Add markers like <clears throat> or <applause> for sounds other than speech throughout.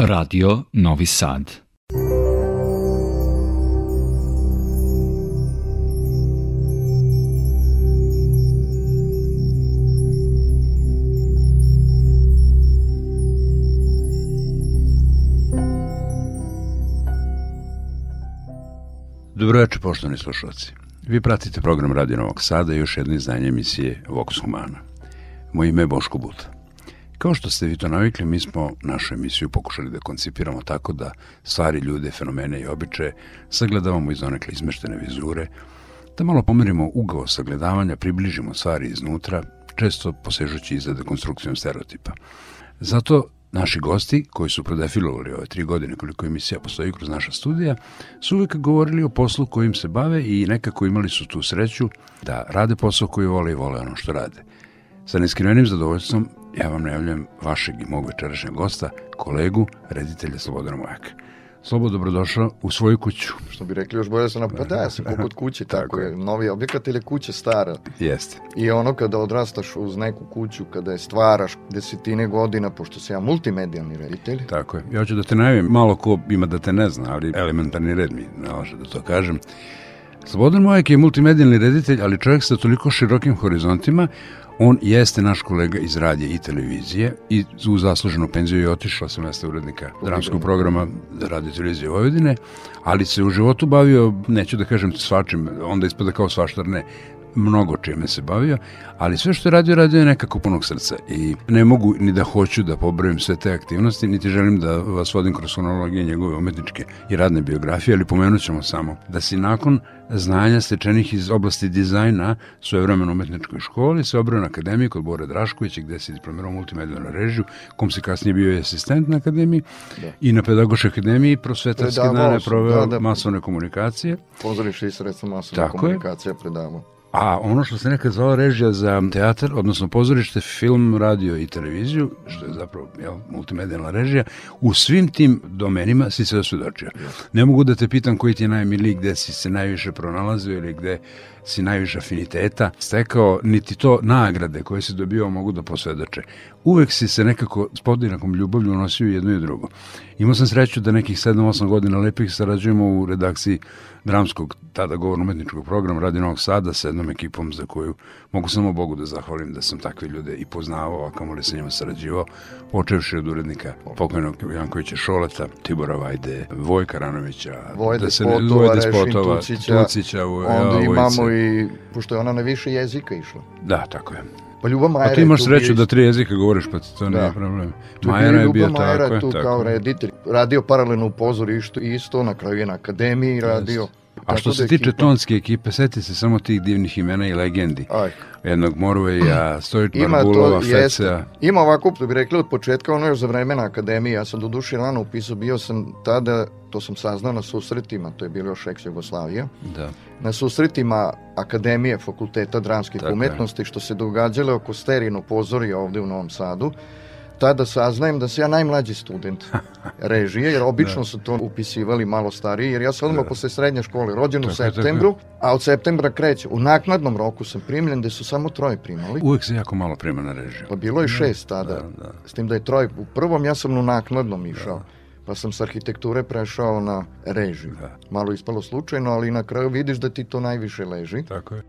Radio Novi Sad. Dobroveče, poštovani slušalci. Vi pratite program Radio Novog Sada i još jedno izdanje emisije Vox Humana. Moje ime je Boško Buta. Kao što ste vi to navikli, mi smo našu emisiju pokušali da koncipiramo tako da stvari, ljude, fenomene i običaje sagledavamo iz onekle izmeštene vizure, da malo pomerimo ugao sagledavanja, približimo stvari iznutra, često posežući iza dekonstrukcijom stereotipa. Zato naši gosti, koji su prodefilovali ove tri godine koliko emisija postoji kroz naša studija, su uvek govorili o poslu kojim se bave i nekako imali su tu sreću da rade posao koji vole i vole ono što rade. Sa neskrivenim zadovoljstvom ja vam najavljam vašeg i mog večerašnjeg gosta, kolegu, reditelja Slobodana Mojaka. Slobo, dobrodošao u svoju kuću. Što bi rekli još bolje sam na, pa da, ja sam kod kuće, <laughs> tako, tako je. Novi objekat ili kuća stara. Jeste. I ono kada odrastaš uz neku kuću, kada je stvaraš desetine godina, pošto sam ja multimedijalni reditelj. Tako je. Ja ću da te najavim, malo ko ima da te ne zna, ali elementarni red mi nalaže da to kažem. Slobodan Mojak je multimedijalni reditelj, ali čovjek sa toliko širokim horizontima, On jeste naš kolega iz radije i televizije i u zasluženu penziju je otišao sa mesta urednika dramskog programa radio televizije Vojvodine, ali se u životu bavio, neću da kažem svačim, onda ispada kao svaštar ne, mnogo čime se bavio, ali sve što je radio, radio je nekako punog srca i ne mogu ni da hoću da pobrojim sve te aktivnosti, niti želim da vas vodim kroz kronologije njegove umetničke i radne biografije, ali pomenut ćemo samo da si nakon znanja stečenih iz oblasti dizajna svojevremeno umetničkoj školi se obrao na akademiji kod Bore Draškovića gde se diplomirao multimedijalnu režiju, kom se kasnije bio i asistent na akademiji da. i na pedagoškoj akademiji prosvetarske dane proveo da, da, masovne komunikacije. Pozorište i sredstvo masovne komunikacije predavamo. A ono što se nekad zvao režija za teatar, odnosno pozorište, film, radio i televiziju, što je zapravo jel, multimedijalna režija, u svim tim domenima si sve svedočio. Ne mogu da te pitam koji ti je najmiliji, gde si se najviše pronalazio ili gde si najviše afiniteta stekao, niti to nagrade koje si dobio mogu da posvedoče. Uvek si se nekako s podinakom ljubavlju unosio jedno i drugo. Imao sam sreću da nekih 7-8 godina lepih sarađujemo u redakciji dramskog, tada govorno-umetničkog programa Radio Novog Sada sa jednom ekipom za koju mogu samo Bogu da zahvalim da sam takve ljude i poznavao, a kamo li sa njima sarađivao, počevši od urednika pokojnog Jankovića Šoleta, Tibora Vajde, Vojka Ranovića, Vojde da se ne, Spotova, Vojde Spotova, Tucića, Tucića onda imamo i, pošto je ona na više jezika išla. Da, tako je. Pa Ljuba Majera A ti imaš sreću da tri jezika govoriš, pa to da. nije problem. Majera je bio Majera tako. tu tako. kao reditelj. Radio paralelno u pozorištu isto, na kraju je na akademiji radio. Yes. A što se da tiče ekipa... tonske ekipe, seti se samo tih divnih imena i legendi. Aj. Jednog Morveja, <clears throat> Stojić Barbulova, Fecea. Ima ovako, da bi rekli, od početka, ono još za vremena akademije, ja sam do duše rano upisao, bio sam tada, to sam saznao na susretima, to je bilo još ex Jugoslavija, da. na susretima Akademije Fakulteta dramskih Tako umetnosti, je. što se događale oko Sterino pozorija ovde u Novom Sadu, tada saznajem da sam ja najmlađi student <laughs> režije, jer obično da. su to upisivali malo stariji, jer ja sam odmah da. posle srednje škole rođen u septembru, a od septembra kreće. U naknadnom roku sam primljen, gde su samo troje primali. Uvek se jako malo prima na režiju. Pa bilo je da, šest tada, da, da. s tim da je troje. U prvom ja sam u naknadnom išao. Da pa sam s arhitekture prešao na režiju. Da. Malo ispalo slučajno, ali na kraju vidiš da ti to najviše leži. Tako je.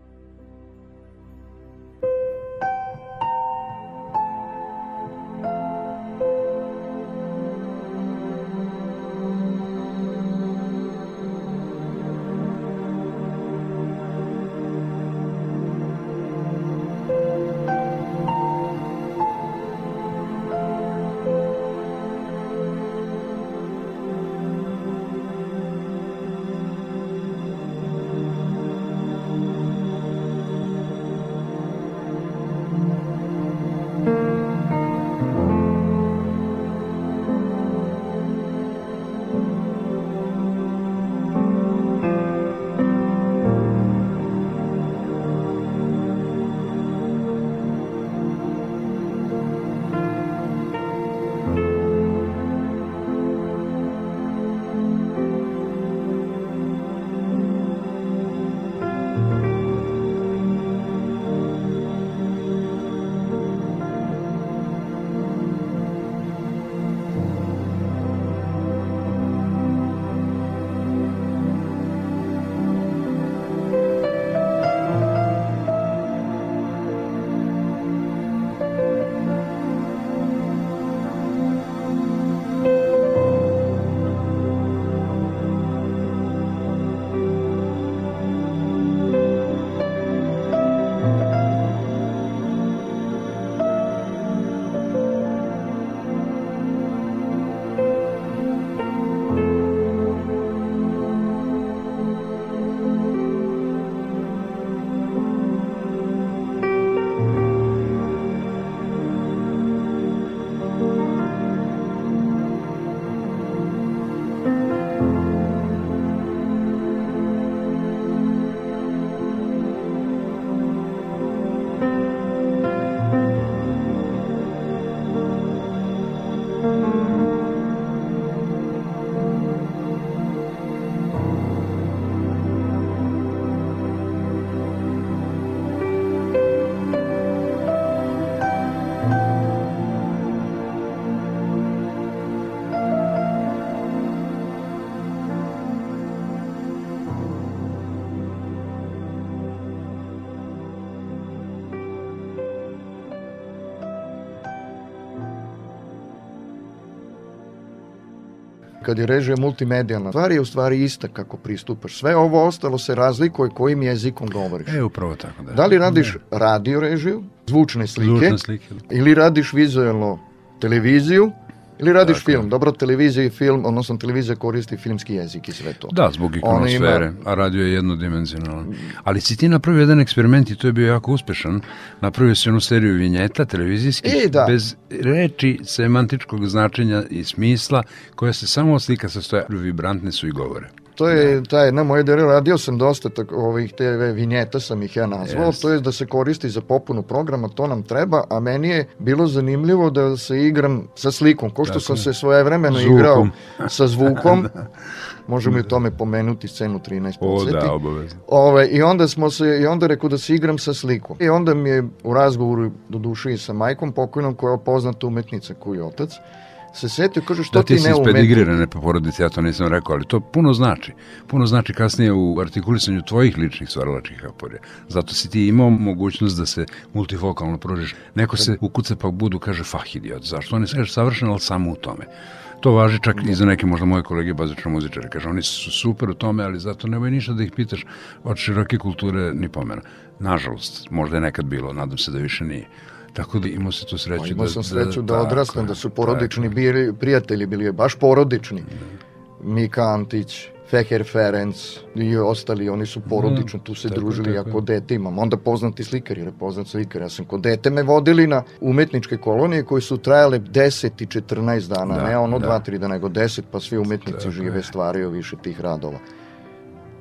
Kad je režija multimedijalna, stvar je u stvari ista kako pristupaš. Sve ovo ostalo se razlikuje kojim jezikom govoriš. E, upravo tako, da. Da li radiš radio režiju, zvučne slike, Zvučne slike. ili radiš vizualno televiziju, ili radiš Tako je. film. Dobro, televizija i film, odnosno televizija koristi filmski jezik i sve to. Da, zbog Ona ima- ikonosfere, a radio je jednodimenzionalan. Ali si ti napravio jedan eksperiment i to je bio jako uspešan. Napravio si onu seriju vinjeta televizijskih E, da. bez reči semantičkog značenja i smisla koja se samo slika sastoja, vibrantne su i govore. To je ta jedna moja ideja, radio sam dosta tak, ovih TV vinjeta sam ih ja nazvao, Jeste. to je da se koristi za popunu programa, to nam treba, a meni je bilo zanimljivo da se igram sa slikom, ko što Tako sam je. se svojevremeno Zvukom. igrao sa zvukom, <laughs> možemo i o tome pomenuti scenu 13 O, da, obavezno. Ove, I onda smo se, i onda rekao da se igram sa slikom. I onda mi je u razgovoru, do duše i sa majkom pokojnom, koja je poznata umetnica koji je otac, se setio, kaže, što Da, ti ti si ne iz umetnik? pedigrirane porodice, ja to nisam rekao, ali to puno znači. Puno znači kasnije u artikulisanju tvojih ličnih stvaralačkih aporija. Zato si ti imao mogućnost da se multifokalno pružiš. Neko se ukuce pa budu, kaže, fah idiot. Zašto? On je kaže, savršen, ali samo u tome. To važi čak i za neke možda moje kolege bazično muzičare. Kaže, oni su super u tome, ali zato nemoj ništa da ih pitaš od široke kulture ni pomena. Nažalost, možda je nekad bilo, nadam se da više nije. Tako da imao se tu sreću Pa imao da... sam sreću da, tako odrastam, je, da su tako porodični je. bili, prijatelji bili baš porodični. Mika Antić, Feher Ferenc i ostali, oni su porodično tu se tako, družili, ja tako. kod dete imam. Onda poznati slikar, jer je poznat slikar. Ja sam kod dete me vodili na umetničke kolonije koje su trajale 10 i 14 dana, Da, ne ono da. 2-3 dana, nego 10, pa svi umetnici Tako žive, je. stvaraju više tih radova.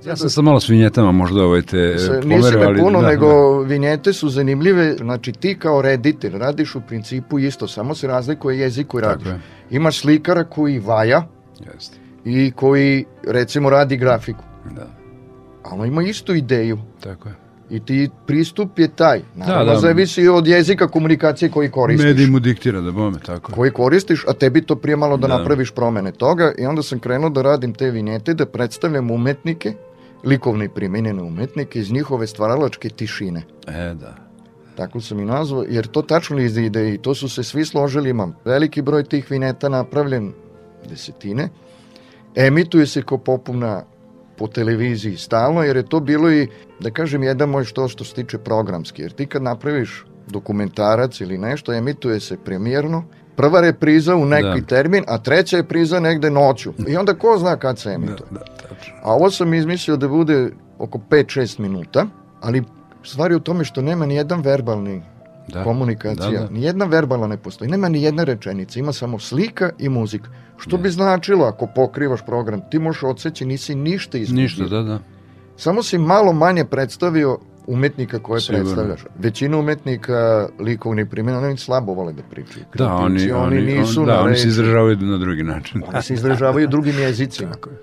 Ja sam sa malo svinjetama možda ovaj te Se, pomerio, ali puno, da, nego vinjete su zanimljive, znači ti kao reditelj radiš u principu isto, samo se razlikuje jezik koji radiš. je. Imaš slikara koji vaja Da, jeste. i koji recimo radi grafiku, Da, a on ima istu ideju tako je. i ti pristup je taj. Naravno, Da, da. zavisi od jezika komunikacije koji koristiš. Medij mu diktira da bome, tako je. koji koristiš, a tebi to prije malo da, Da. napraviš promene toga i onda sam krenuo da radim te vinjete, da predstavljam umetnike, likovne i primenjene umetnike iz njihove stvaralačke tišine. E, da. Tako sam i nazvao, jer to tačno iz ide i to su se svi složili, imam veliki broj tih vineta napravljen, desetine, emituje se kao popuna po televiziji stalno, jer je to bilo i, da kažem, jedan moj što što se tiče programski, jer ti kad napraviš dokumentarac ili nešto, emituje se premijerno, prva repriza u neki Da. termin, a treća repriza negde noću. I onda ko zna kad se Da, emituje. da, tačno. A ovo sam izmislio da bude oko 5-6 minuta, ali stvar je u tome što nema ni jedan verbalni Da. komunikacija, Da, da. ni jedna verbalna ne postoji, nema ni jedna rečenica, ima samo slika i muzika. Što bi značilo ako pokrivaš program, ti možeš odseći, nisi ništa izgubio. Ništa, da, da. Samo si malo manje predstavio umetnika koje Sigurno. predstavljaš. Većina umetnika likovni primjena, oni slabo vole da pričaju. Da, oni, Kritici, oni, nisu on, na da, oni se izražavaju na drugi način. Oni se izražavaju drugim jezicima. Tako je,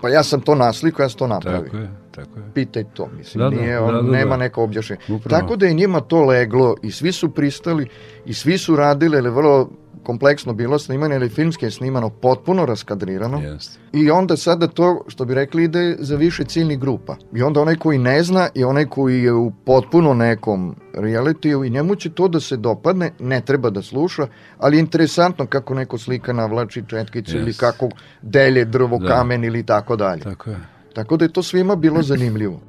Pa ja sam to naslikao, ja sam to napravio. tako je, tako je. pitaj to, mislim, Da, da, nije, da, on, da, da. nema neko objašnjenje. Upravo. Tako da je njima to leglo i svi su pristali i svi su radili, je vrlo kompleksno bilo snimanje, ili filmski je snimano potpuno raskadrirano. Jeste. I onda sada to, što bi rekli, ide za više ciljnih grupa. I onda onaj koji ne zna i onaj koji je u potpuno nekom realitiju i njemu će to da se dopadne, ne treba da sluša, ali je interesantno kako neko slika navlači četkicu ili Jest. kako delje drvo, Da. kamen ili tako dalje. Tako je. Tako da je to svima bilo zanimljivo.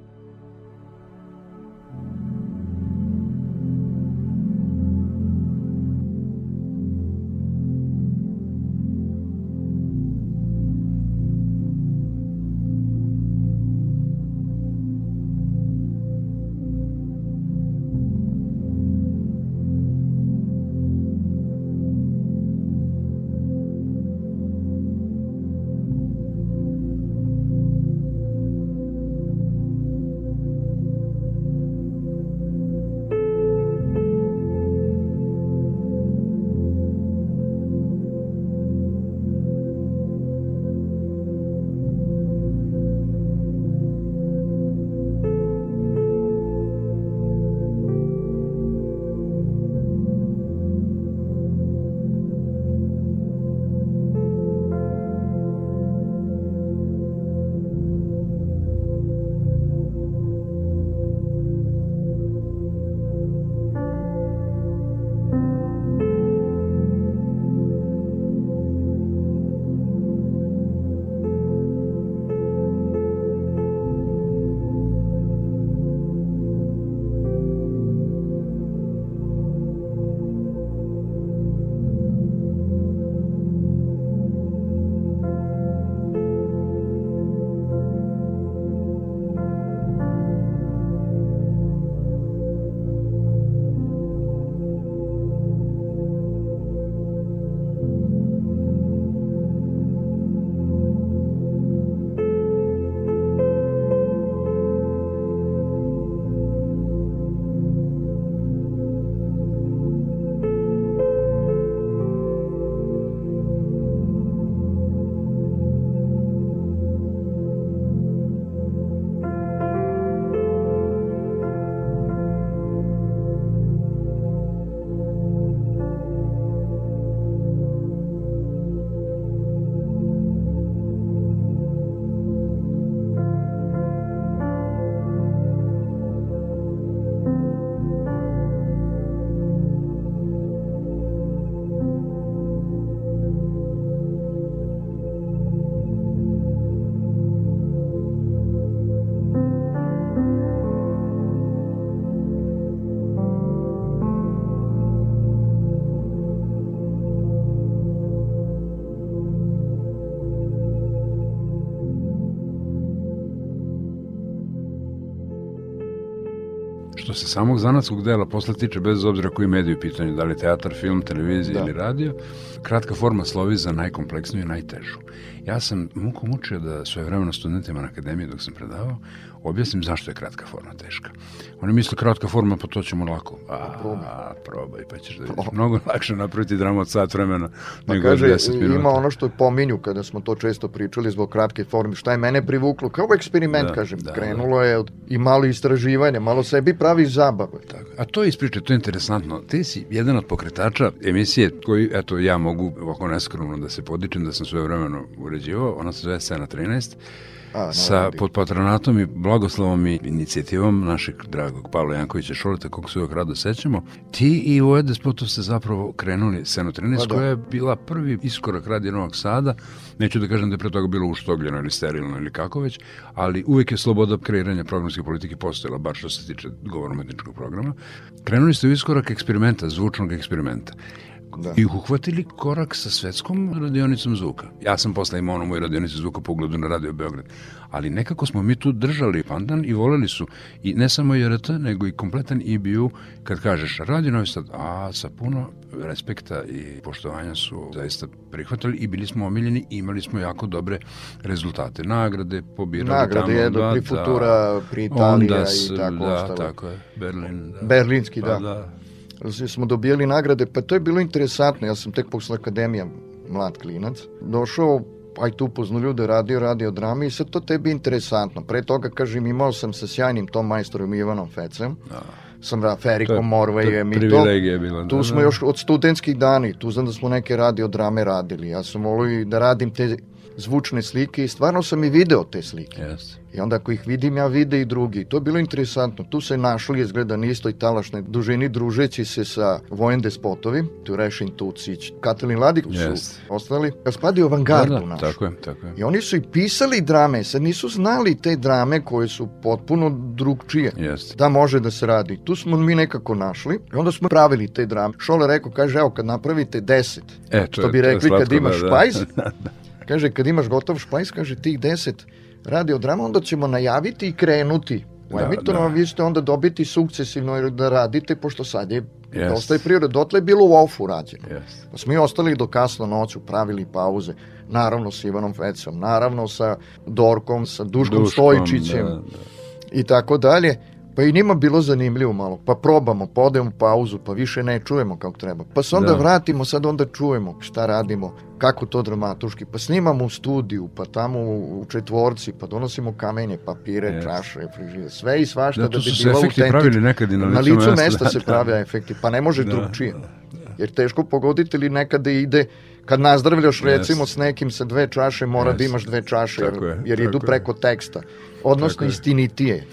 Što se samog zanatskog dela posle tiče, bez obzira koji mediju u pitanju, da li teatar, film, televizija da. ili radio, kratka forma slovi za najkompleksniju i najtežu. Ja sam muku mučio da svoje vremeno studentima na akademiji dok sam predavao, objasnim zašto je kratka forma teška. Oni misle kratka forma, pa to ćemo lako. A, a probaj, pa ćeš da vidiš. Mnogo lakše napraviti dramu od sat vremena pa nego kaže, 10 minuta. Ima ono što pominju kada smo to često pričali zbog kratke forme. Šta je mene privuklo? Kao eksperiment, da, kažem. Da, Krenulo da. je i malo istraživanja, malo sebi pravi zabave. Tako. A to je ispričaj, to je interesantno. Ti si jedan od pokretača emisije koji, eto, ja mogu ovako neskromno da se podičem da sam svoje vremeno uređivao. Ona se zove Sena 13 A, sa pod patronatom i blagoslovom i inicijativom našeg dragog Pavla Jankovića Šoleta, kog se uvek rado sećamo, ti i Voje Despotov ste zapravo krenuli Seno 13, pa da. koja je bila prvi iskorak radi Novog Sada, neću da kažem da je pre toga bilo uštogljeno ili sterilno ili kako već, ali uvek je sloboda kreiranja programske politike postojala, bar što se tiče govorno-metničkog programa. Krenuli ste u iskorak eksperimenta, zvučnog eksperimenta da. i uhvatili korak sa svetskom radionicom zvuka. Ja sam posle imao ono moju radionicu zvuka po ugledu na Radio Beograd, ali nekako smo mi tu držali pandan i voleli su i ne samo JRT, nego i kompletan IBU, kad kažeš Radio Novi Sad, a sa puno respekta i poštovanja su zaista prihvatili i bili smo omiljeni i imali smo jako dobre rezultate. Nagrade pobirali Nagrade tamo. Nagrade je pri Futura, pri Italija i tako da, ostalo. tako je. Berlin. Da. Berlinski, da. Pa, da smo dobijali nagrade, pa to je bilo interesantno, ja sam tek posle akademija mlad klinac, došao aj tu upoznu ljude, radio, radio drami i sad to tebi interesantno. Pre toga, kažem, imao sam sa sjajnim tom majstorom Ivanom Fecem, da. sam da, Ferikom Morvejem i to. Bila, tu da, smo da. još od studentskih dani, tu znam da smo neke radio drame radili. Ja sam volio da radim te zvučne slike i stvarno sam i video te slike. Yes. I onda ako ih vidim, ja vide i drugi. To je bilo interesantno. Tu se našli, izgleda, na istoj talašnoj dužini, družeći se sa Vojen Despotovi, tu Rešin Tucić, Katalin Ladik yes. su ostali. Raspadi avangardu da, da, našu. Tako je, tako je. I oni su i pisali drame, sad nisu znali te drame koje su potpuno drugčije. Yes. Da može da se radi. Tu smo mi nekako našli i onda smo pravili te drame. Šole rekao, kaže, evo, kad napravite deset, e, to što bi rekli kad imaš da, špajz, da. <laughs> Kaže, kad imaš gotov špajs, kaže, tih deset radiodrama, onda ćemo najaviti i krenuti u da, da. vi ćete onda dobiti sukcesivno da radite, pošto sad je yes. dosta je prirode. Dotle je bilo u ofu rađeno. Yes. Pa smo i ostali do kasno noću, pravili pauze. Naravno sa Ivanom Fecom, naravno sa Dorkom, sa Duškom, Duškom Stojičićem da, da. i tako dalje. Pa i njima bilo zanimljivo malo, pa probamo, pa odemo pauzu, pa više ne čujemo kako treba. Pa se onda da. vratimo, sad onda čujemo šta radimo, kako to dramatuški, pa snimamo u studiju, pa tamo u četvorci, pa donosimo kamenje, papire, yes. čaše, frižije, sve i svašta da, da bi bilo autentično. pravili nekad i na licu, na licu mesta, mesta se <laughs> prave efekti, pa ne može da, drugčije. Jer teško pogoditi ili nekada ide kad nazdravljaš recimo yes. s nekim sa dve čaše, mora yes. da imaš dve čaše, jer, je, jer idu preko teksta. Odnosno istinitije.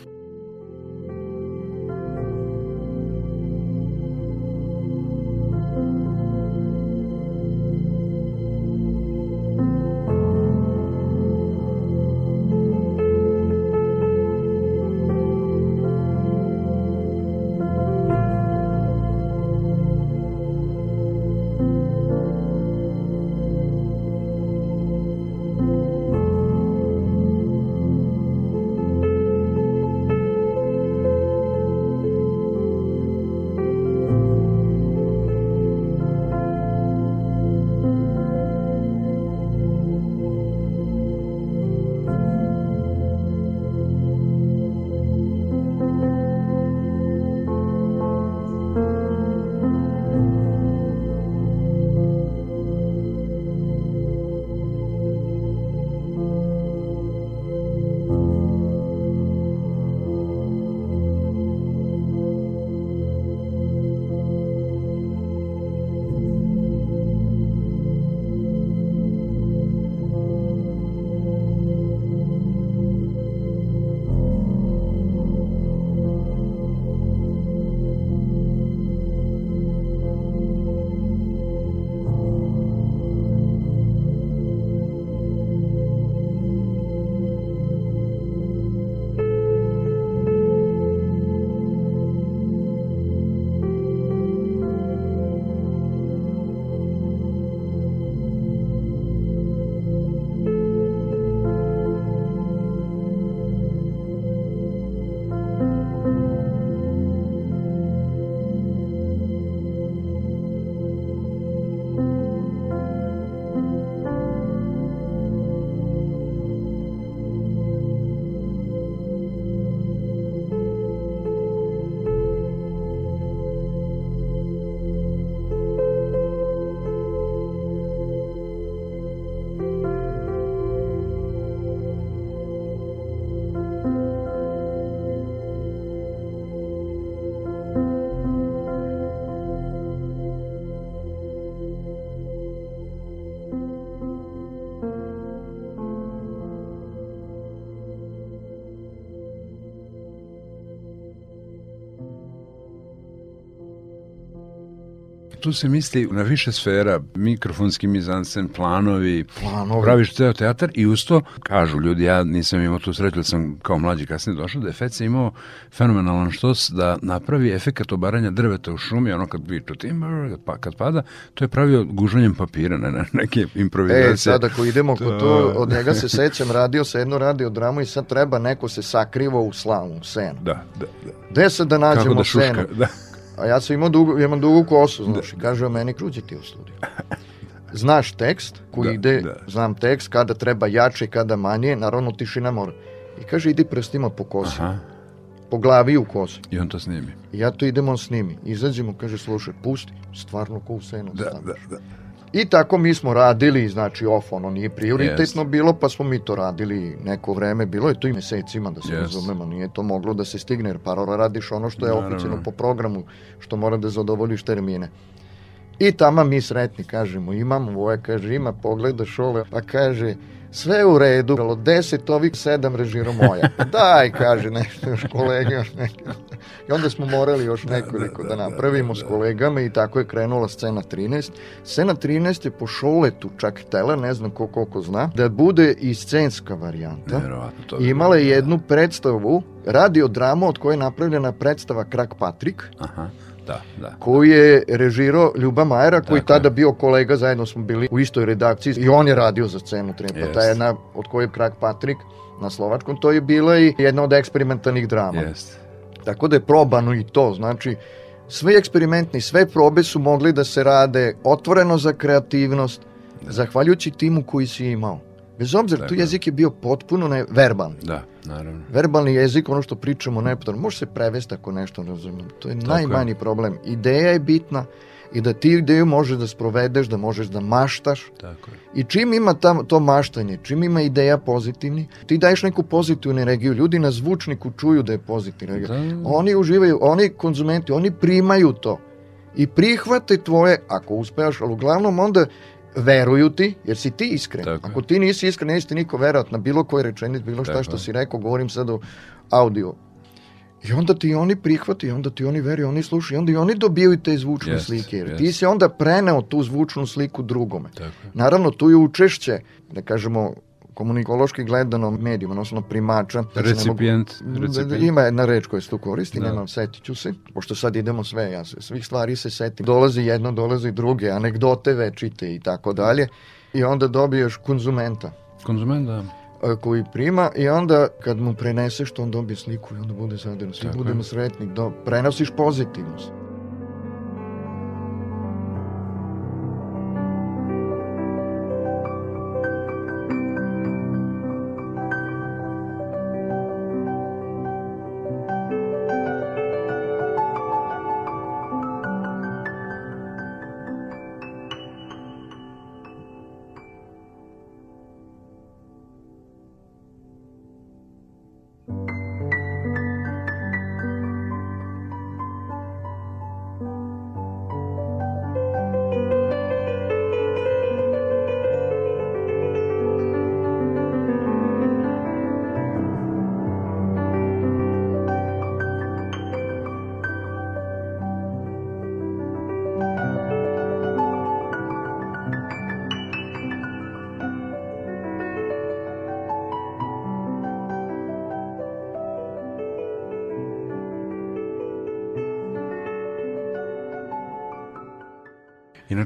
Tu se misli na više sfera, mikrofonski mizansen, planovi, Planovi. praviš ceo teatar i uz to, kažu ljudi, ja nisam imao tu sreću, sam kao mlađi kasnije došao, da je Feca imao fenomenalan štos da napravi efekat obaranja drveta u šumi, ono kad viču timber, pa kad pada, to je pravio gužanjem papira, ne, ne neke improvizacije. E, sad ako idemo kod to, od njega se sećam, radio sa jednu radio dramu i sad treba neko se sakrivo u slavu, u senu. Da, da, da. Gde sad da Kako nađemo da šuška, senu? da. A ja sam imao dugu, imam dugu kosu, znaš, i kaže o meni, kruđi ti u studiju. Znaš tekst koji Da, ide, da. znam tekst, kada treba jače, kada manje, naravno tišina mora. I kaže, idi prstima po kosi, Aha, po glavi u kosu. i on to snimi. I ja to idemo s njimi. Izađemo, kaže, slušaj, pusti, stvarno ko u senu Da, stavljaš. da, da. I tako mi smo radili, znači off, ono nije prioritetno bilo, pa smo mi to radili neko vreme, bilo je to i mesecima da se Yes. razumemo, nije to moglo da se stigne, jer parora radiš ono što je oficijalno po programu, što mora da zadovoljiš termine. I tamo mi sretni, kažemo, imam voje, kaže, ima, pogleda šole, pa kaže, sve u redu, od deset ovih sedam režiro moja. Pa daj, kaže nešto još kolege, još neke. I onda smo morali još nekoliko da napravimo s kolegama i tako je krenula scena 13. Scena 13 je po šoletu čak htela, ne znam ko koliko zna, da bude i scenska varijanta. To. I imala je jednu predstavu, radio drama od koje je napravljena predstava Krak Patrik, Aha, da, da. koju je režirao Ljuba Majera, koji Tako je. tada bio kolega, zajedno smo bili u istoj redakciji i on je radio za scenu Trepa. Jest. Ta jedna od koje je Krak Patrik na slovačkom, to je bila i jedna od eksperimentalnih drama. Jeste. Tako da je probano i to, znači sve eksperimentni, sve probe su mogli da se rade otvoreno za kreativnost, zahvaljujući timu koji si imao. Bez obzira, tu je. jezik je bio potpuno ne, verbalni. Da, naravno. Verbalni jezik, ono što pričamo nepotrebno, može se prevesti ako nešto ne razumijem. To je Tako najmanji problem. Ideja je bitna i da ti ideju možeš da sprovedeš, da možeš da maštaš. Tako je. I čim ima tam, to maštanje, čim ima ideja pozitivni, ti daješ neku pozitivnu energiju. Ljudi na zvučniku čuju da je pozitivna energija. Da. Oni uživaju, oni konzumenti, oni primaju to. I prihvate tvoje, ako uspevaš, ali uglavnom onda veruju ti, jer si ti iskren. Tako. Ako ti nisi iskren, neće ti niko verovati na bilo koji rečenic, bilo šta Tako što si rekao, govorim sad o audio. I onda ti oni prihvati, onda ti oni veruju, oni slušaju, i onda i oni dobijaju te zvučne Jest, slike. Jer jest. ti si onda preneo tu zvučnu sliku drugome. Tako. Naravno, tu je učešće, da kažemo, komunikološki gledano medijima, odnosno primača. da mogu- Recipijent, Da, recipijent. Ima jedna reč koja se tu koristi, Da. nemam, setit ću se, pošto sad idemo sve, ja se svih stvari se setim. Dolazi jedno, dolazi druge, anegdote večite i tako dalje. I onda dobiješ konzumenta Konzument, da. a, koji prima i onda kad mu preneseš to on dobije sliku i onda bude zadovoljan. Svi budemo sretni. Do, prenosiš pozitivnost.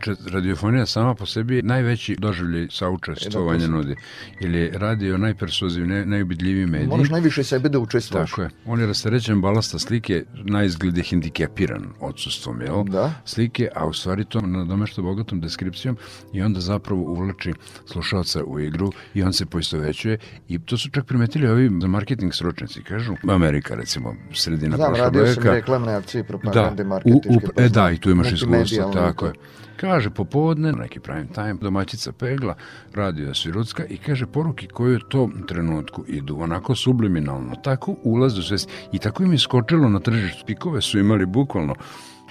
Inače, radiofonija sama po sebi je najveći doživljaj saučestvovanja E, da, nudi. Jer je radio najpersozivniji, najubidljiviji medij. Moraš najviše sebe da učestvuješ. Tako je. On je rasterećen balasta slike, na izgled je hendikepiran odsustvom, jel? Da. Slike, a u stvari to nadomešto bogatom deskripcijom i onda zapravo uvlači slušalca u igru i on se poistovećuje i to su čak primetili ovi za marketing stručnjaci, kažu, Amerika recimo, sredina Znam, prošlog radio sam veka. reklamne akcije, Da, propagande, u, marketičke. u, e da, i tu imaš iskustva, tako je. Kaže, popodne, neki prime time, domaćica pegla, radio Svirucka i kaže poruke koje u tom trenutku idu onako subliminalno, tako ulaze u svest i tako im je skočilo na tržištu. Pikove su imali bukvalno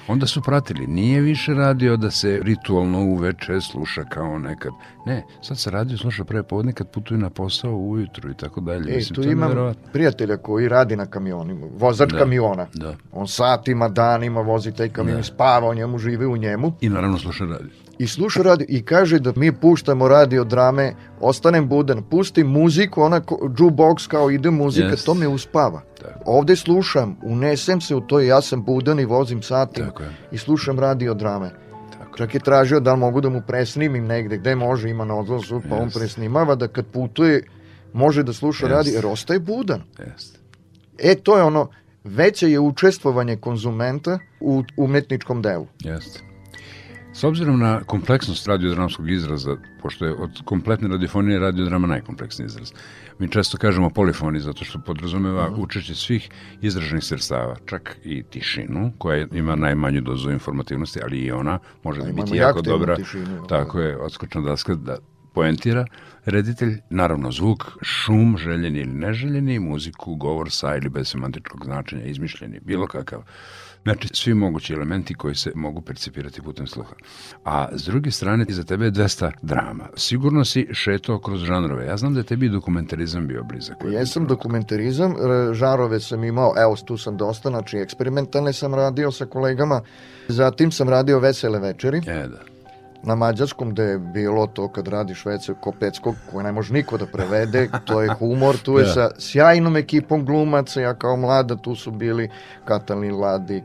Onda su pratili, nije više radio da se ritualno uveče sluša kao nekad. Ne, sad se radio sluša pre podne kad putuju na posao ujutru i tako dalje. E, Mislim, tu imam nevjerovatno. prijatelja koji radi na kamionima, vozač Da, kamiona. da. On satima, danima vozi taj kamion, Da. spava u njemu, živi u njemu I naravno sluša radio. i sluša radio i kaže da mi puštamo radio drame, ostanem budan, pustim muziku, onako jukebox kao ide muzika, Jest. to me uspava. Tako. Ovde slušam, unesem se u to, ja sam budan i vozim je. i slušam radio drame. Tako. Čak je tražio da li mogu da mu presnimim negde, gde može, ima na odlazu, pa on Jest. presnimava da kad putuje može da sluša Jest. radio, jer ostaje budan. Jeste. E, to je ono, veće je učestvovanje konzumenta u umetničkom delu. Jeste. S obzirom na kompleksnost radiodramskog izraza, pošto je od kompletne radiofonije radiodrama najkompleksniji izraz, mi često kažemo polifoni zato što podrazumeva Mhm. učešće svih izraženih sredstava, čak i tišinu, koja ima najmanju dozu informativnosti, ali i ona može da biti jako dobra. tišinu, Tako je, odskočna daska da poentira reditelj, naravno zvuk, šum, željeni ili neželjeni, muziku, govor sa ili bez semantičkog značenja, izmišljeni, bilo kakav. Znači, svi mogući elementi koji se mogu percipirati putem sluha. A s druge strane, iza tebe je 200 drama. Sigurno si šetao kroz žanrove. Ja znam da je tebi dokumentarizam bio blizak. Jesam dokumentarizam, e, žarove sam imao, evo tu sam dosta, znači eksperimentalne sam radio sa kolegama, zatim sam radio vesele večeri E, da. Na mađarskom gde je bilo to kad radiš vece kopeckog koje ne može niko da prevede, to je humor, tu je Da. sa sjajnom ekipom glumaca, ja kao mlada tu su bili Katalin Ladik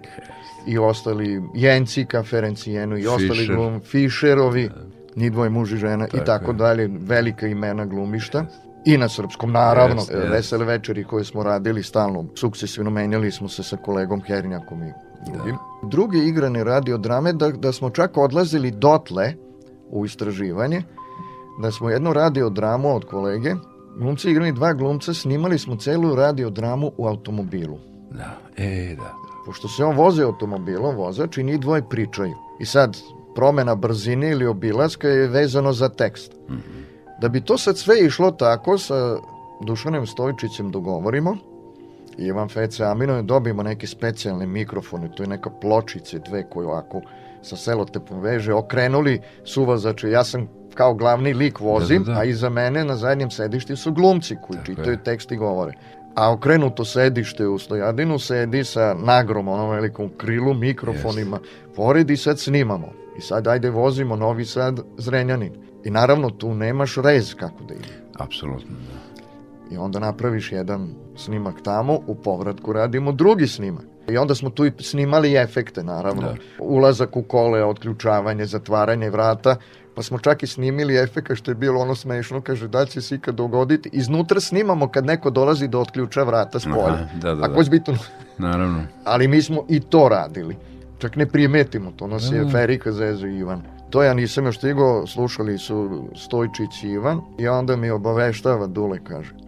i ostali Jencika, Ferencijenu i ostali Fischer. glum, Fischerovi, ni dvoje muž i žena Tako i tako je. dalje, velika imena glumišta. I na srpskom, naravno, e, jeste. vesele večeri koje smo radili stalno, sukcesivno menjali smo se sa kolegom Hernjakom i drugim. Druge igrane radio drame, da, da smo čak odlazili dotle u istraživanje, da smo jednu radio dramu od kolege, glumci igrani dva glumca, snimali smo celu radio dramu u automobilu. Da, e, da. Pošto se on voze automobilom, vozač i ni dvoje pričaju. I sad, promena brzine ili obilaska je vezano za tekst. Da bi to sad sve išlo tako, sa Dušanem Stojčićem dogovorimo, Ivan Fece Aminom dobijemo neke specijalne mikrofone, to je neka pločice, dve koje ovako sa selotepom veže, okrenuli suvozače, ja sam kao glavni lik vozim, Da, da, da. a iza mene na zadnjem sedišti su glumci koji Tako čitaju je. tekst i govore. A okrenuto sedište u stojadinu sedi sa nagrom, onom velikom krilu, mikrofonima, pored i sad snimamo. I sad ajde vozimo Novi Sad, Zrenjanin. I naravno tu nemaš rez kako da ide. Apsolutno, da. I onda napraviš jedan snimak tamo, u povratku radimo drugi snimak. I onda smo tu i snimali efekte, naravno. Da. Ulazak u kole, otključavanje, zatvaranje vrata, pa smo čak i snimili efeka što je bilo ono smešno, kaže da će se ikad dogoditi. Iznutra snimamo kad neko dolazi da otključa vrata s polja. Aha, da, da, Ako da. je bitno. Naravno. Ali mi smo i to radili. Čak ne primetimo to, nas je Da. Ferika, Zezo i Ivan. To ja nisam još stigao, slušali su Stojčić i Ivan i onda mi obaveštava Dule, kaže.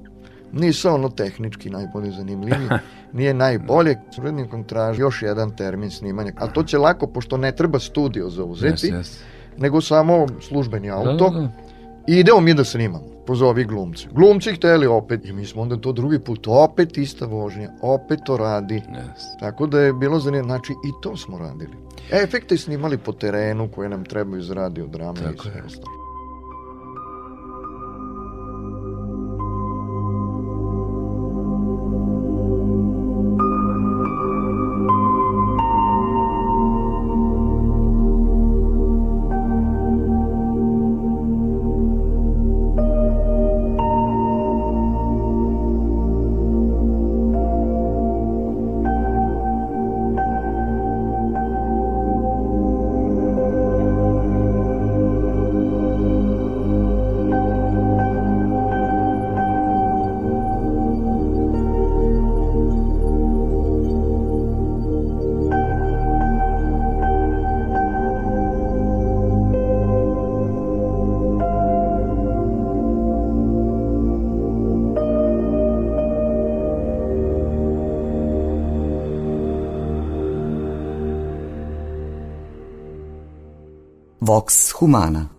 Nisam ono tehnički najbolje zanimljiviji, <laughs> nije najbolje. S urednikom traži još jedan termin snimanja, ali to će lako, pošto ne treba studio zauzeti, Jeste, jeste. nego samo službeni auto. Da, da, da. I idemo mi da snimamo. Pozovi glumce. Glumci hteli opet. I mi smo onda to drugi put. Opet ista vožnja. Opet to radi. Jeste. Tako da je bilo zanimljivo. Znači i to smo radili. Efekte snimali po terenu koje nam trebaju iz radio drame i Tako sve ostalo. Vox Humana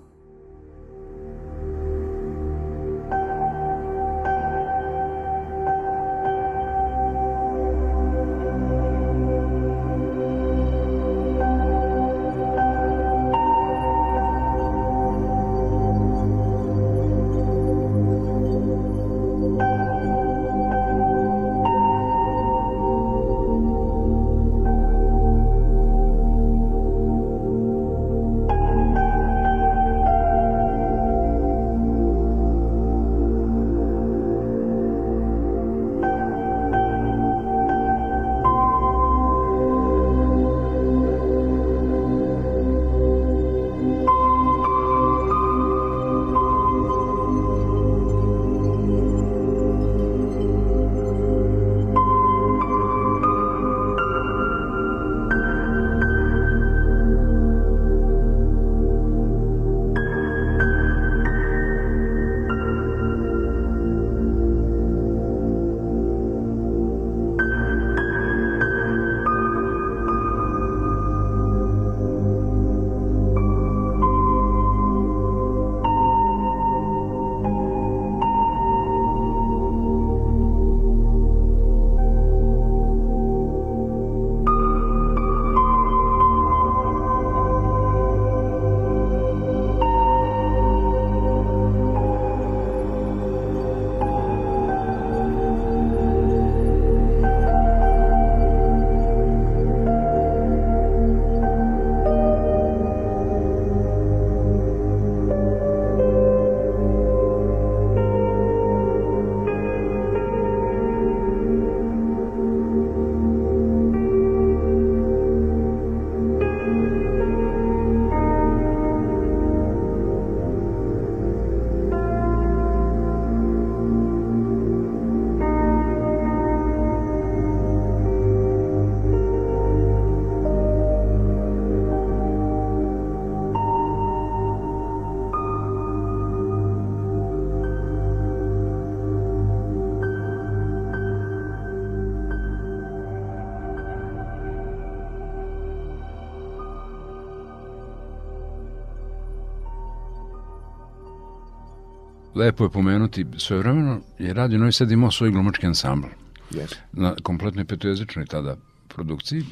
lepo je pomenuti, svojevremeno je Radio Novi Sad imao svoj glumački ansambl Yes. na kompletnoj petojezičnoj tada produkciji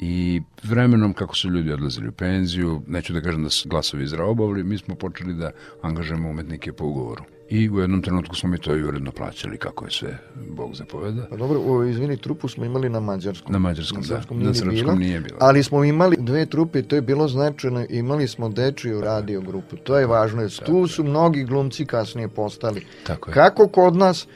i vremenom kako su ljudi odlazili u penziju, neću da kažem da su glasovi izraobavili, mi smo počeli da angažujemo umetnike po ugovoru. I u jednom trenutku smo mi to i uredno plaćali kako je sve Bog zapoveda. Pa dobro, o, izvini, trupu smo imali na mađarskom. Na mađarskom, na da. srpskom Na nije ni srpskom bilo, nije bilo. Ali smo imali dve trupe i to je bilo značajno. Imali smo dečiju radio grupu. To je važno. Jer tu su mnogi glumci kasnije postali. Tako je. Kako kod nas,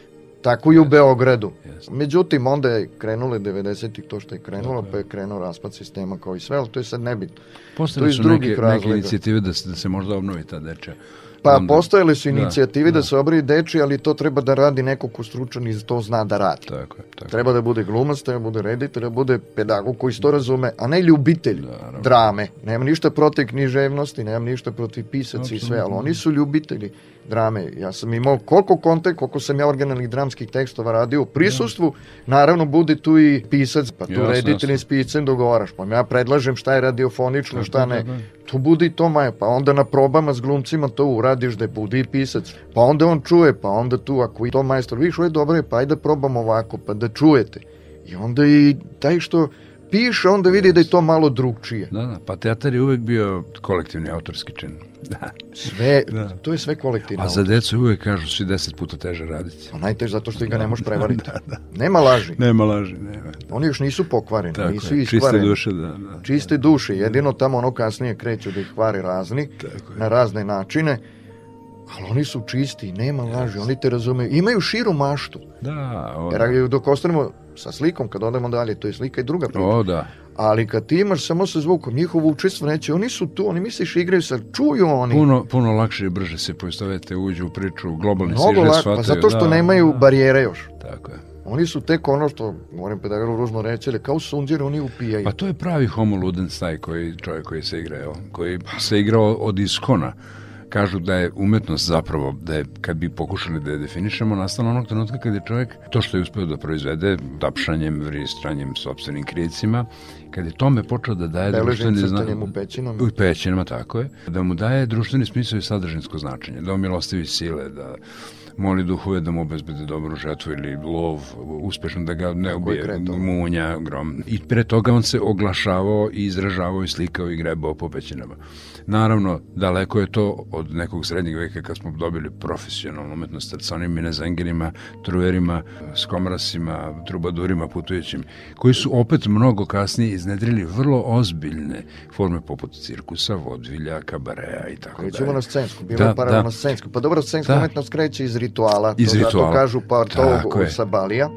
tako i u Beogradu. Jeste. Međutim, onda je krenulo 90-ih to što je krenulo, pa je krenuo raspad sistema kao i sve, ali to je sad nebitno. Postali su neke, neke inicijative da se, da se možda obnovi ta dečja. Pa Onda- postojale su Da, inicijative da, da. se obravi deči, ali to treba da radi neko ko stručan i to zna da radi. Tako je, tako je. Treba da bude glumac, treba da bude reditelj, treba da bude pedagog koji to razume, a ne ljubitelj Naravno. drame. Nemam ništa protiv književnosti, nemam ništa protiv pisaca i sve, ali oni su ljubitelji drame. Ja sam imao koliko kontek, koliko sam ja originalnih dramskih tekstova radio u prisustvu, naravno bude tu i pisac, pa tu reditelj s piscem dogovaraš, pa ja predlažem šta je radiofonično, Tako, šta ne. je. Tu bude i to maja, pa onda na probama s glumcima to uradiš da bude i pisac, pa onda on čuje, pa onda tu ako i to majstor, viš, ovo je dobro, pa ajde probamo ovako, pa da čujete. I onda i taj što piše, onda vidi da je to malo drugčije. Da, da, pa teatar je uvek bio kolektivni autorski čin. Da. Sve, Da. to je sve kolektivno. A za decu uvek kažu svi deset puta teže raditi. Pa najteže zato što ih ga ne možeš prevariti. Nema laži. Nema laži, nema. Oni još nisu pokvareni, Tako nisu je, čiste iskvareni. duše, da, da. Čiste duše, jedino tamo ono kasnije kreću da ih kvari razni, Tako na razne načine, ali oni su čisti, nema laži, oni te razumeju. Imaju širu maštu. Da, o, Jer dok ostanemo sa slikom, kad odemo dalje, to je slika i druga priča. o, da. Ali kad ti imaš samo sa zvukom, njihovo učestvo neće, oni su tu, oni misliš igraju sa, čuju oni. Puno, puno lakše i brže se poistovete, uđu u priču, globalni Mnogo sižet lako, shvataju. pa zato što da, nemaju da, barijere još. Tako je. Oni su tek ono što, moram pedagogu ružno reći, ali kao sunđer oni upijaju. Pa to je pravi homo ludens taj koji, čovjek koji se igra, evo, koji se igrao od iskona. Kažu da je umetnost zapravo, da je, kad bi pokušali da je definišemo, nastala onog trenutka kad je čovjek to što je uspeo da proizvede, tapšanjem, vristranjem, sobstvenim kricima, kad je tome počeo da daje Beležim društveni zna- crtanjem u pećinama. U pećinama, tako je. Da mu daje društveni smisao i sadržinsko značenje, da omilostivi sile, da moli duhove da mu obezbede dobru žetvu ili lov, uspešno da ga ne je ubije, munja, grom. I pre toga on se oglašavao i izražavao i slikao i grebao po pećinama. Naravno, daleko je to od nekog srednjeg veka kad smo dobili profesionalnu umetnost sa onim minezengerima, trujerima, skomrasima, trubadurima putujućim, koji su opet mnogo kasnije iznedrili vrlo ozbiljne forme poput cirkusa, vodvilja, kabareja i tako dalje. Krećemo na scensku, bilo Da, paralelno da. scensku. Pa dobro, scenska Da. umetnost kreće iz rituala. Iz to zato rituala. kažu pa to sa Balija.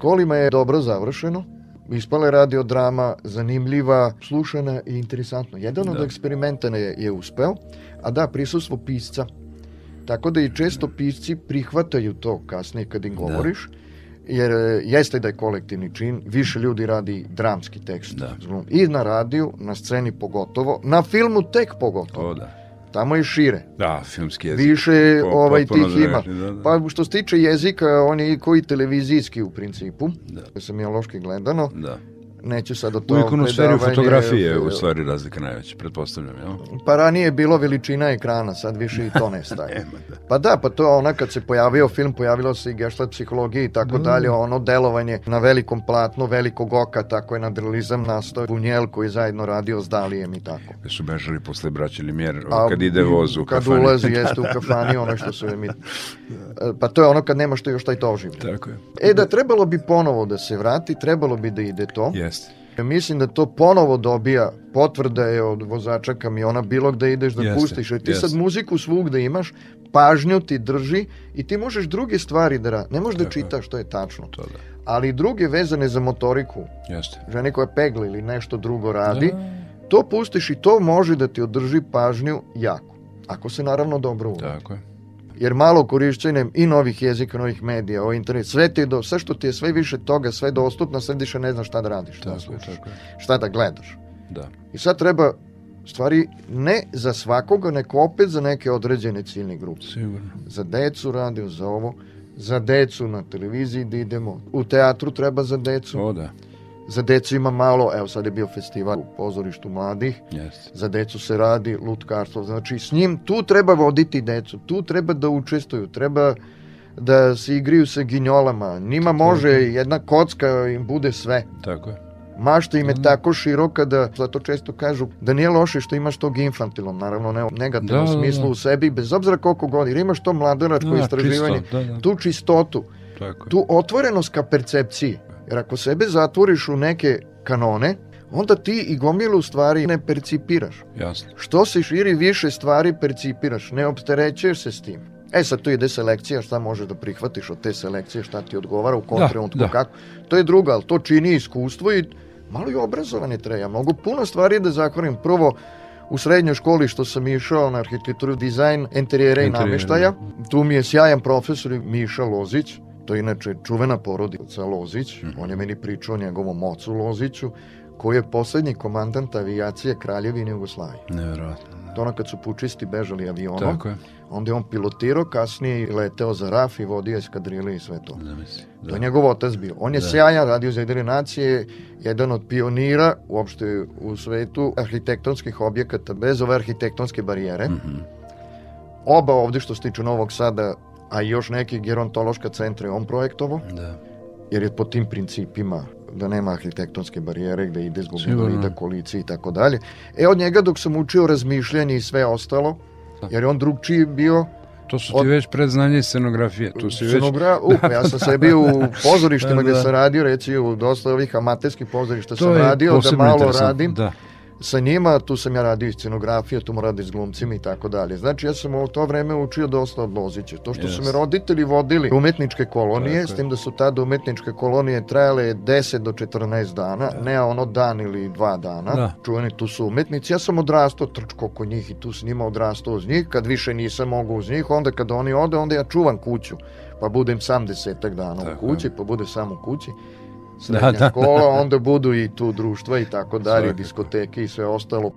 Kolima je dobro završeno, ispala je radio drama, zanimljiva, slušana i interesantno. Jedan da. od eksperimenta je, je uspeo, a da, prisustvo pisca. Tako da i često pisci prihvataju to kasnije kad im da. govoriš, da jer e, jeste da je kolektivni čin, više ljudi radi dramski tekst. Da. I na radiju, na sceni pogotovo, na filmu tek pogotovo. O, da. Tamo je šire. Da, filmski jezik. Više po, ovaj tih ima. Da, da. Pa što se tiče jezika, on je i koji televizijski u principu. Da. Sam je loški gledano. Da neću sad o to... U ikonosferiju fotografije u stvari razlika najveća, pretpostavljam, jel? Pa ranije je bilo veličina ekrana, sad više i to <laughs> ne staje. Da. pa da, pa to je ona kad se pojavio film, pojavilo se i gešlat psihologije i tako da. dalje, ono delovanje na velikom platnu, velikog oka, tako je nadrealizam nastao Bunjel koji je zajedno radio s Dalijem i tako. Gde su bežali posle braće Limjer, kad ide voz u kafani. Kad ulazi, <laughs> jeste u kafani, ono što su mi... <laughs> Pa to je ono kad nema što još taj to oživlja. Tako je. E da trebalo bi ponovo da se vrati, trebalo bi da ide to. Jeste. Mislim da to ponovo dobija potvrda je od vozača kamiona bilo gde ideš da jeste, pustiš. Jer ti jeste. sad muziku svugde imaš, pažnju ti drži i ti možeš druge stvari da radi. Ne možeš da čitaš, to je tačno. To da. Ali druge vezane za motoriku. Jeste. Žene koja pegla ili nešto drugo radi, da. to pustiš i to može da ti održi pažnju jako. Ako se naravno dobro uvodi. Tako je jer malo korišćenjem i novih jezika, novih medija, o internet, sve ti do, sve što ti je sve više toga, sve dostupno, sve više ne znaš šta da radiš, šta, da slušaš, šta da gledaš. Da. I sad treba stvari ne za svakoga, neko opet za neke određene ciljne grupe. Sigurno. Za decu radio, za ovo, za decu na televiziji da idemo, u teatru treba za decu. O da. Za decu ima malo, evo sad je bio festival u pozorištu mladih, yes. za decu se radi lutkarstvo, znači s njim tu treba voditi decu, tu treba da učestvuju, treba da se igriju sa ginjolama, njima može jedna kocka im bude sve. Tako je. Mašta im je mm. tako široka da, zato često kažu da nije loše što imaš tog infantilom, naravno ne u negativnom da, smislu da, da. u sebi, bez obzira koliko godina, imaš to mladoračko da, istraživanje, čisto, da, da. tu čistotu, tako tu otvorenost ka percepciji. Jer ako sebe zatvoriš u neke kanone, onda ti i gomilu stvari ne percipiraš. Jasno. Što se širi više stvari percipiraš, ne opterećuješ se s tim. E sad tu ide selekcija, šta možeš da prihvatiš od te selekcije, šta ti odgovara u kom da, trenutku, da. kako. To je druga, ali to čini iskustvo i malo i obrazovanje treba. Ja mogu puno stvari da zaklonim. Prvo, u srednjoj školi što sam išao na arhitekturu, dizajn, interijera i nameštaja, tu mi je sjajan profesor Miša Lozić, To je inače čuvena porodica Lozić, mm on je meni pričao o njegovom ocu Loziću, koji je poslednji komandant avijacije Kraljevine Jugoslavije. Nevjerojatno. Da. To ono kad su pučisti bežali avionom, Tako je. onda je on pilotirao, kasnije leteo za RAF i vodio eskadrile i sve to. Zamisli. Da. To je njegov otac bio. On je da. sjajan, radio za jedine nacije, jedan od pionira uopšte u svetu arhitektonskih objekata bez ove arhitektonske barijere. Mm -hmm. Oba ovde što se tiče Novog Sada a još neki gerontološka centra on projektovo. Da. Jer je po tim principima da nema arhitektonske barijere gde ide zbog invalida kolici i tako dalje. E od njega dok sam učio razmišljanje i sve ostalo, da. jer je on drugčiji bio To su ti od... već predznanje scenografije. Tu si Scenogra... već... Uh, ja sam <laughs> se bio u pozorištima da, da. gde sam radio, reci u dosta ovih amaterskih pozorišta to sam radio, da malo radim. Da sa njima, tu sam ja radio i scenografiju, tu mu radio s glumcima i tako dalje. Znači ja sam u to vreme učio dosta od Lozića. To što yes. su me roditelji vodili umetničke kolonije, tako s tim da su tada umetničke kolonije trajale 10 do 14 dana, da. ne ono dan ili dva dana. Da. Čuveni tu su umetnici. Ja sam odrastao trčko oko njih i tu s njima odrastao uz njih. Kad više nisam mogu uz njih, onda kad oni ode, onda ja čuvam kuću. Pa budem sam desetak dana tako. u kući, pa bude sam u kući srednja da, da, škola, da, da. onda budu i tu društva i tako dalje, diskoteke i sve ostalo.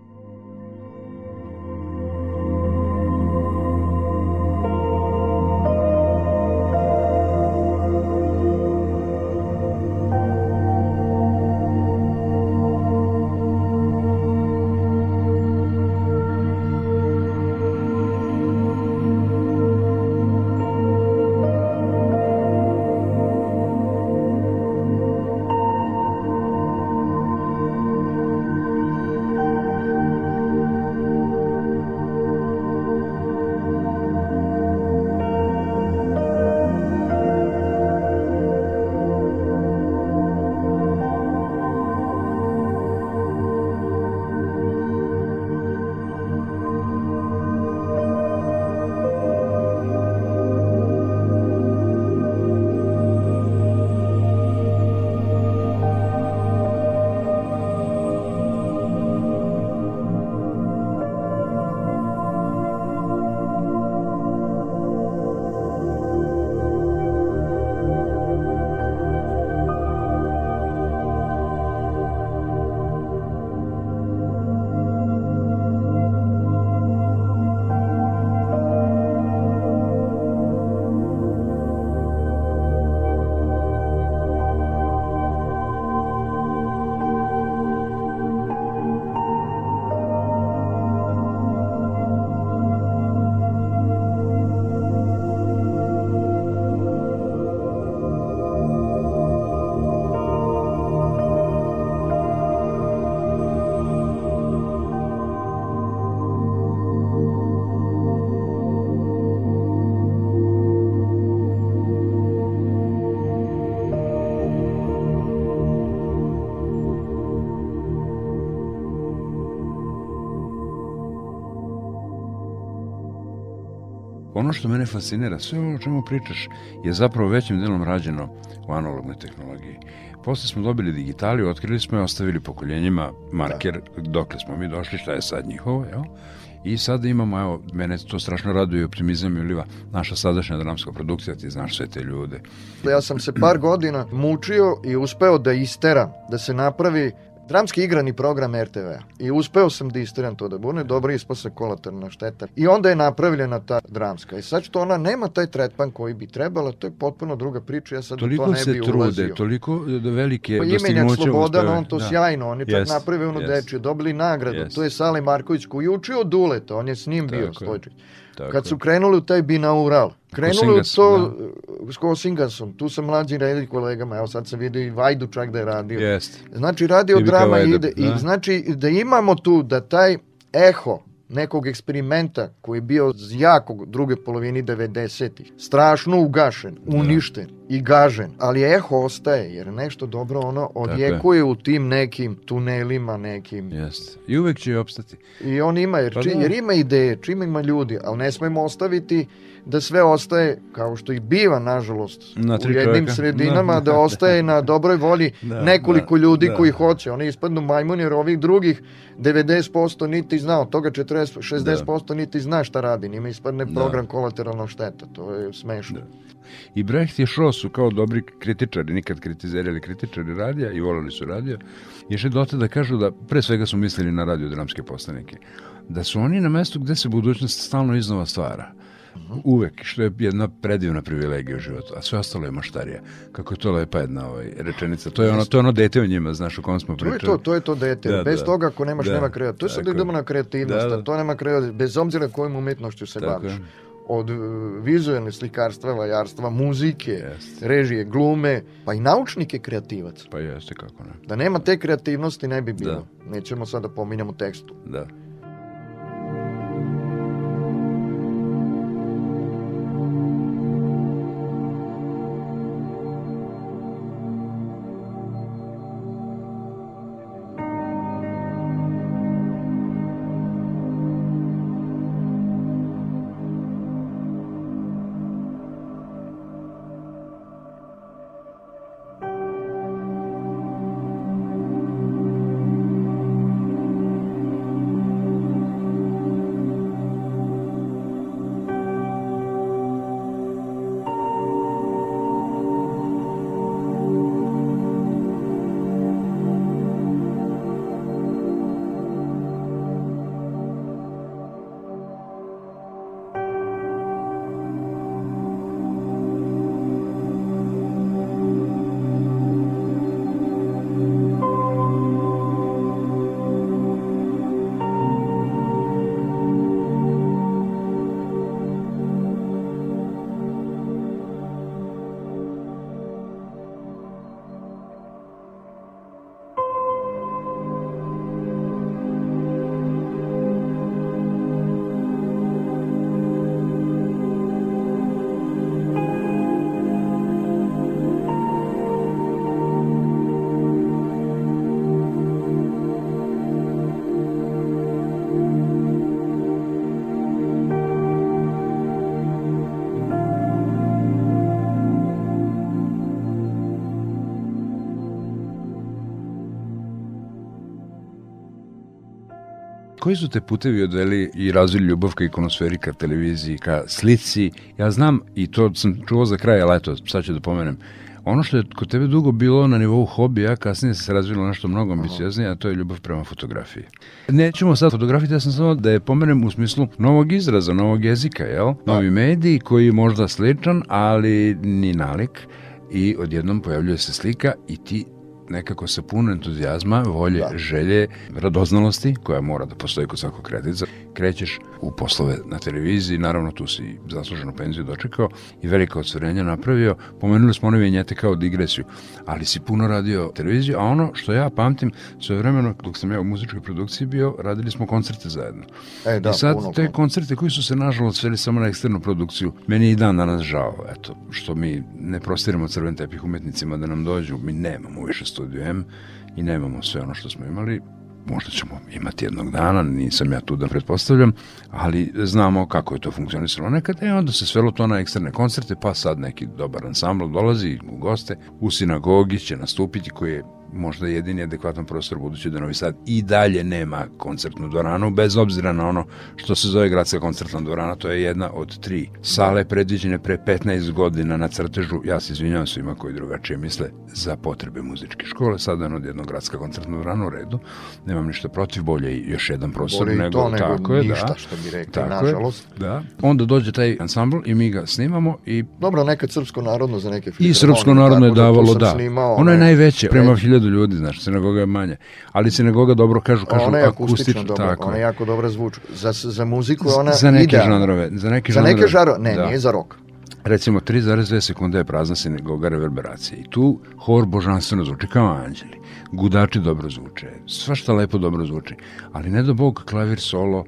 Ono što mene fascinira, sve ovo o čemu pričaš je zapravo većim delom rađeno u analognoj tehnologiji. Posle smo dobili digitaliju, otkrili smo i ostavili pokoljenjima marker da. dokle smo mi došli, šta je sad njihovo, jel? I sada imamo, evo, mene to strašno raduje i optimizam i uliva naša sadašnja dramska produkcija, ti znaš sve te ljude. Ja sam se par godina mučio i uspeo da istera, da se napravi dramski igrani program RTV-a. I uspeo sam da istiram to da bude, dobro ispao se kolaterna šteta. I onda je napravljena ta dramska. I sad što ona nema taj tretman koji bi trebala, to je potpuno druga priča, ja sad toliko to ne bi trude, ulazio. Toliko velike pa dostignuće. Pa Slobodan, on to da. sjajno, on je yes, napravio ono yes. dečije, dobili nagradu. Yes. To je Sale Marković koji je učio Duleta, on je s njim bio, Stojčić. Tako. Kad su krenuli u taj binaural, krenuli u to da. s Kosingasom, tu sam mlađi redi kolegama, evo sad sam vidio i Vajdu čak da je radio. Jest. Znači radio drama ide, da. i znači da imamo tu da taj eho nekog eksperimenta koji je bio jako druge polovini 90-ih, strašno ugašen, da. uništen da. i gažen, ali eho ostaje, jer nešto dobro ono odjekuje u tim nekim tunelima nekim. Jeste. I uvek će opstati. I on ima, jer, pa či, da. jer ima ideje, čim ima ljudi, ali ne smemo ostaviti da sve ostaje, kao što i biva, nažalost, na u jednim čovjeka. sredinama, <laughs> da, da ostaje na dobroj volji <laughs> da, nekoliko da, ljudi da. koji hoće. Oni ispadnu majmuni, jer ovih drugih 90% niti zna, od toga 40, 60% da. niti zna šta radi. Nima ispadne da. program kolateralnog šteta. To je smešno. Da. I Brecht i Shaw su kao dobri kritičari, nikad kritizirali kritičari radija i volali su radija, išli dote da kažu da pre svega su mislili na radiodramske poslanike, da su oni na mestu gde se budućnost stalno iznova stvara uvek, što je jedna predivna privilegija u životu, a sve ostalo je maštarija. Kako je to lepa jedna ovaj, rečenica. To je ono, to je ono dete u njima, znaš, o kom smo pričali. To je to, to je to dete. Da, bez da. toga ako nemaš, da, nema kreativnost. To je sad idemo na kreativnost, da, da. to nema kreativnost, bez obzira kojim umetnošću se tako baviš. Je od uh, vizualne slikarstva, vajarstva, muzike, jeste. režije, glume, pa i naučnike kreativac. Pa jeste, kako ne. Da nema te kreativnosti ne bi bilo. Da. Nećemo sada da pominjamo tekstu. Da. Koji su te putevi odveli i razvili ljubav ka ikonosferi, ka televiziji, ka slici? Ja znam, i to sam čuo za kraj, ali eto, sad ću da pomenem, ono što je kod tebe dugo bilo na nivou hobija, kasnije se razvilo nešto mnogo ambicioznije, a to je ljubav prema fotografiji. Nećemo sad fotografiti, ja sam samo da je pomenem u smislu novog izraza, novog jezika, jel? Novi mediji koji je možda sličan, ali ni nalik i odjednom pojavljuje se slika i ti nekako sa puno entuzijazma, volje, da. želje, radoznalosti, koja mora da postoji kod svakog kreativca, krećeš u poslove na televiziji, naravno tu si zasluženu penziju dočekao i velika odsvorenja napravio. Pomenuli smo one vinjete kao digresiju, ali si puno radio televiziju, a ono što ja pamtim, svoje vremeno, dok sam ja u muzičkoj produkciji bio, radili smo koncerte zajedno. E, da, I sad puno, te koncerte koji su se nažalost sveli samo na eksternu produkciju, meni je i dan danas žao, eto, što mi ne prostiramo crven tepih umetnicima da nam dođu, mi nemamo više studio M i nemamo sve ono što smo imali, možda ćemo imati jednog dana, nisam ja tu da pretpostavljam, ali znamo kako je to funkcionisalo. Nekada i onda se svelo to na eksterne koncerte, pa sad neki dobar ansambl dolazi u goste, u sinagogi će nastupiti koji je možda jedini adekvatan prostor budući da Novi Sad i dalje nema koncertnu dvoranu, bez obzira na ono što se zove gradska koncertna dvorana, to je jedna od tri sale predviđene pre 15 godina na crtežu, ja se izvinjavam svima koji drugačije misle, za potrebe muzičke škole, sada je od jednog gradska koncertna dvorana u redu, nemam ništa protiv, bolje i još jedan prostor bolje nego, to nego tako je, ništa, da, što bi rekli, tako nažalost. Je, da. Onda dođe taj ansambl i mi ga snimamo i Dobro, nekad srpsko narodno za neke I srpsko narodno je davalo, da. Snimao, ono je najveće, prema hiljadu ljudi, znaš, sinagoga je manje. Ali sinagoga dobro kažu, kažu ona je akustično, akustično, dobro, tako ona je. jako dobro zvuči. Za, za muziku ona za neke idealna. žanrove, za neke Za žanrove. neke žanrove, ne, da. nije za rok. Recimo, 3,2 sekunde je prazna sinagoga reverberacije. I tu hor božanstveno zvuči kao anđeli. Gudači dobro zvuče. Svašta lepo dobro zvuči. Ali ne do bog klavir solo,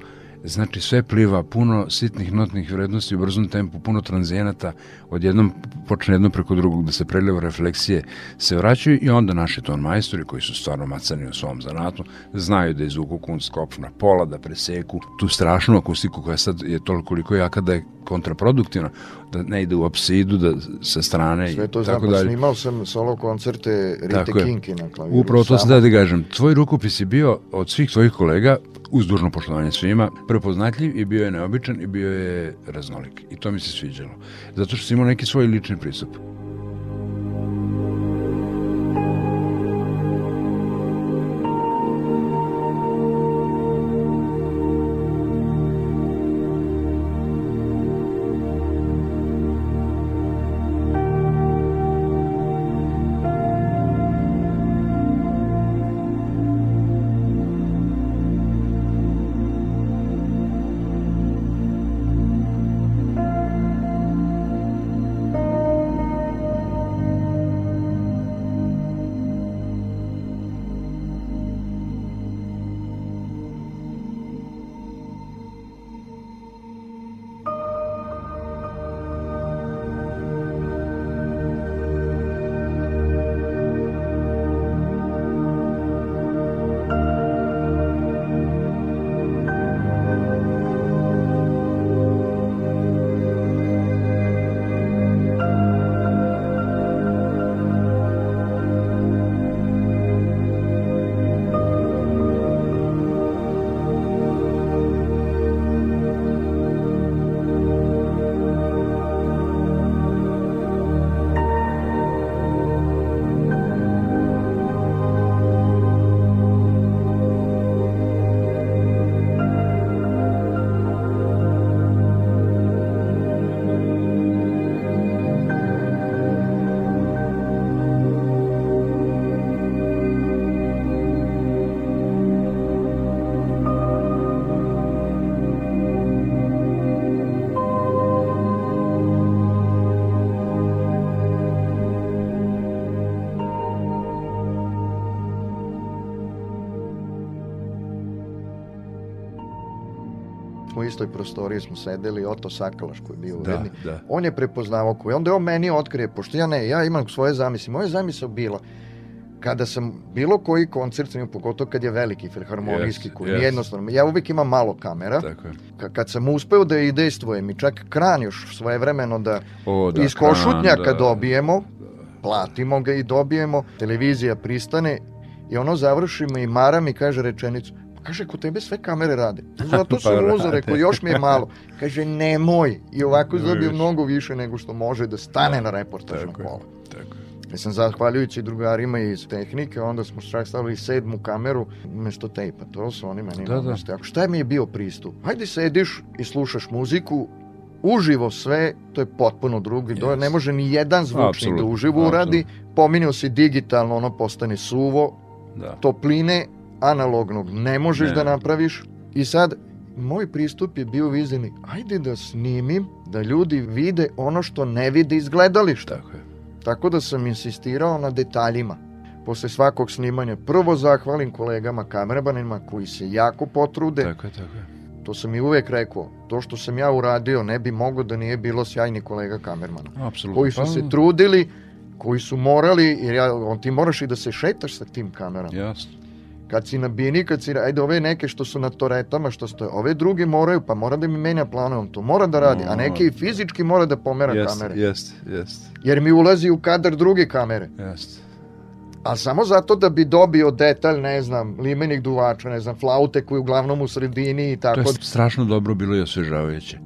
znači sve pliva, puno sitnih notnih vrednosti u brzom tempu, puno tranzijenata, odjednom počne jedno preko drugog da se preliva refleksije, se vraćaju i onda naši ton majstori koji su stvarno macani u svom zanatu, znaju da izvuku kunst kopš na pola, da preseku tu strašnu akustiku koja sad je toliko jaka da je kontraproduktivna, da ne ide u apsidu, da sa strane Sve to i znam, tako pa dalje. snimao sam solo koncerte Rite Tako. Kinki na klaviru. Upravo to se samo. da da kažem. Tvoj rukopis je bio od svih tvojih kolega, uz dužno poštovanje svima, prepoznatljiv i bio je neobičan i bio je raznolik. I to mi se sviđalo. Zato što si imao neki svoj lični pristup. Istoj prostoriji smo sedeli, Oto Sakalaš koji je bio Da, uredni. da. On je prepoznavao koji, onda je on meni otkrije, pošto ja ne, ja imam svoje zamisli. Moje zamisao bila, kada sam bilo koji koncert, snimao, pogotovo kad je veliki filharmonijski, Yes, koji yes. jednostavno, ja uvijek imam malo kamera, Tako je. Ka- kad sam uspeo da idejstvujem i čak kran još svojevremeno da, O, da, iz košutnjaka da. dobijemo, platimo ga i dobijemo, televizija pristane i ono završimo i Mara mi kaže rečenicu, "Pa kaže, kod tebe sve kamere rade. <laughs> Zato Pa sam rade. uzeo, rekao, još mi je malo. Kaže, nemoj. I ovako više. mnogo više nego što može da stane Da, na reportažno Tako je. kola. Tako je. Sam zahvaljujući drugarima iz tehnike, onda smo čak stavili sedmu kameru umesto tejpa. To su oni meni Da, da. Ako šta mi je bio pristup? Hajde sediš i slušaš muziku, uživo sve, to je potpuno drugi. Yes. Yes. Ne može ni jedan zvučnik da uživo uradi. Pominjao si digitalno, ono postane suvo, Da. topline analognog ne možeš Ne. da napraviš. I sad, moj pristup je bio vizini, ajde da snimim, da ljudi vide ono što ne vide iz gledališta. Tako je. Tako da sam insistirao na detaljima. Posle svakog snimanja prvo zahvalim kolegama kameramanima koji se jako potrude. Tako je, tako je. To sam i uvek rekao. To što sam ja uradio ne bi mogo da nije bilo sjajni kolega kamermana. Apsolutno. Koji su Pa, se trudili, koji su morali, jer ja, on ti moraš i da se šetaš sa tim kamerama. Jasno. Kad si na bini, kad si, ajde ove neke što su na toretama, što stoje, ove druge moraju, pa mora da mi menja planom, to mora da radi, a neke i fizički mora da pomera Jest, kamere. jest, jest, Jer mi ulazi u kadar druge kamere. jest. A samo zato da bi dobio detalj, ne znam, limenih duvača, ne znam, flaute koji uglavnom u sredini i To tako. je strašno dobro bilo i osvežavajuće.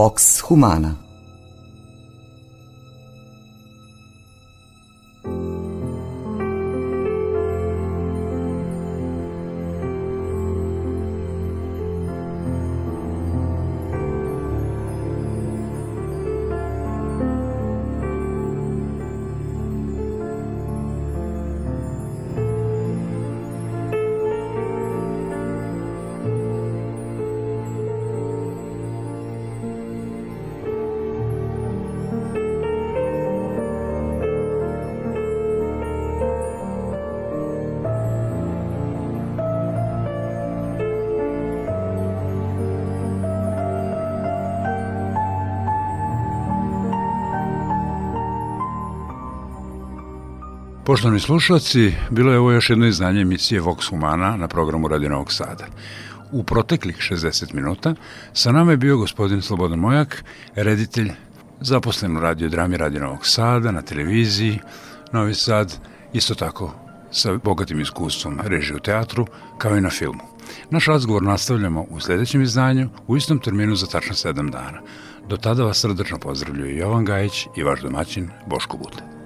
Vox Humana Poštovani slušalci, bilo je ovo još jedno izdanje emisije Vox Humana na programu Radio Novog Sada. U proteklih 60 minuta sa nama je bio gospodin Slobodan Mojak, reditelj zaposlen u radio drami Radio Novog Sada, na televiziji Novi Sad, isto tako sa bogatim iskustvom režije u teatru, kao i na filmu. Naš razgovor nastavljamo u sledećem izdanju u istom terminu za tačno 7 dana. Do tada vas srdečno pozdravljaju Jovan Gajić i vaš domaćin Boško Butle.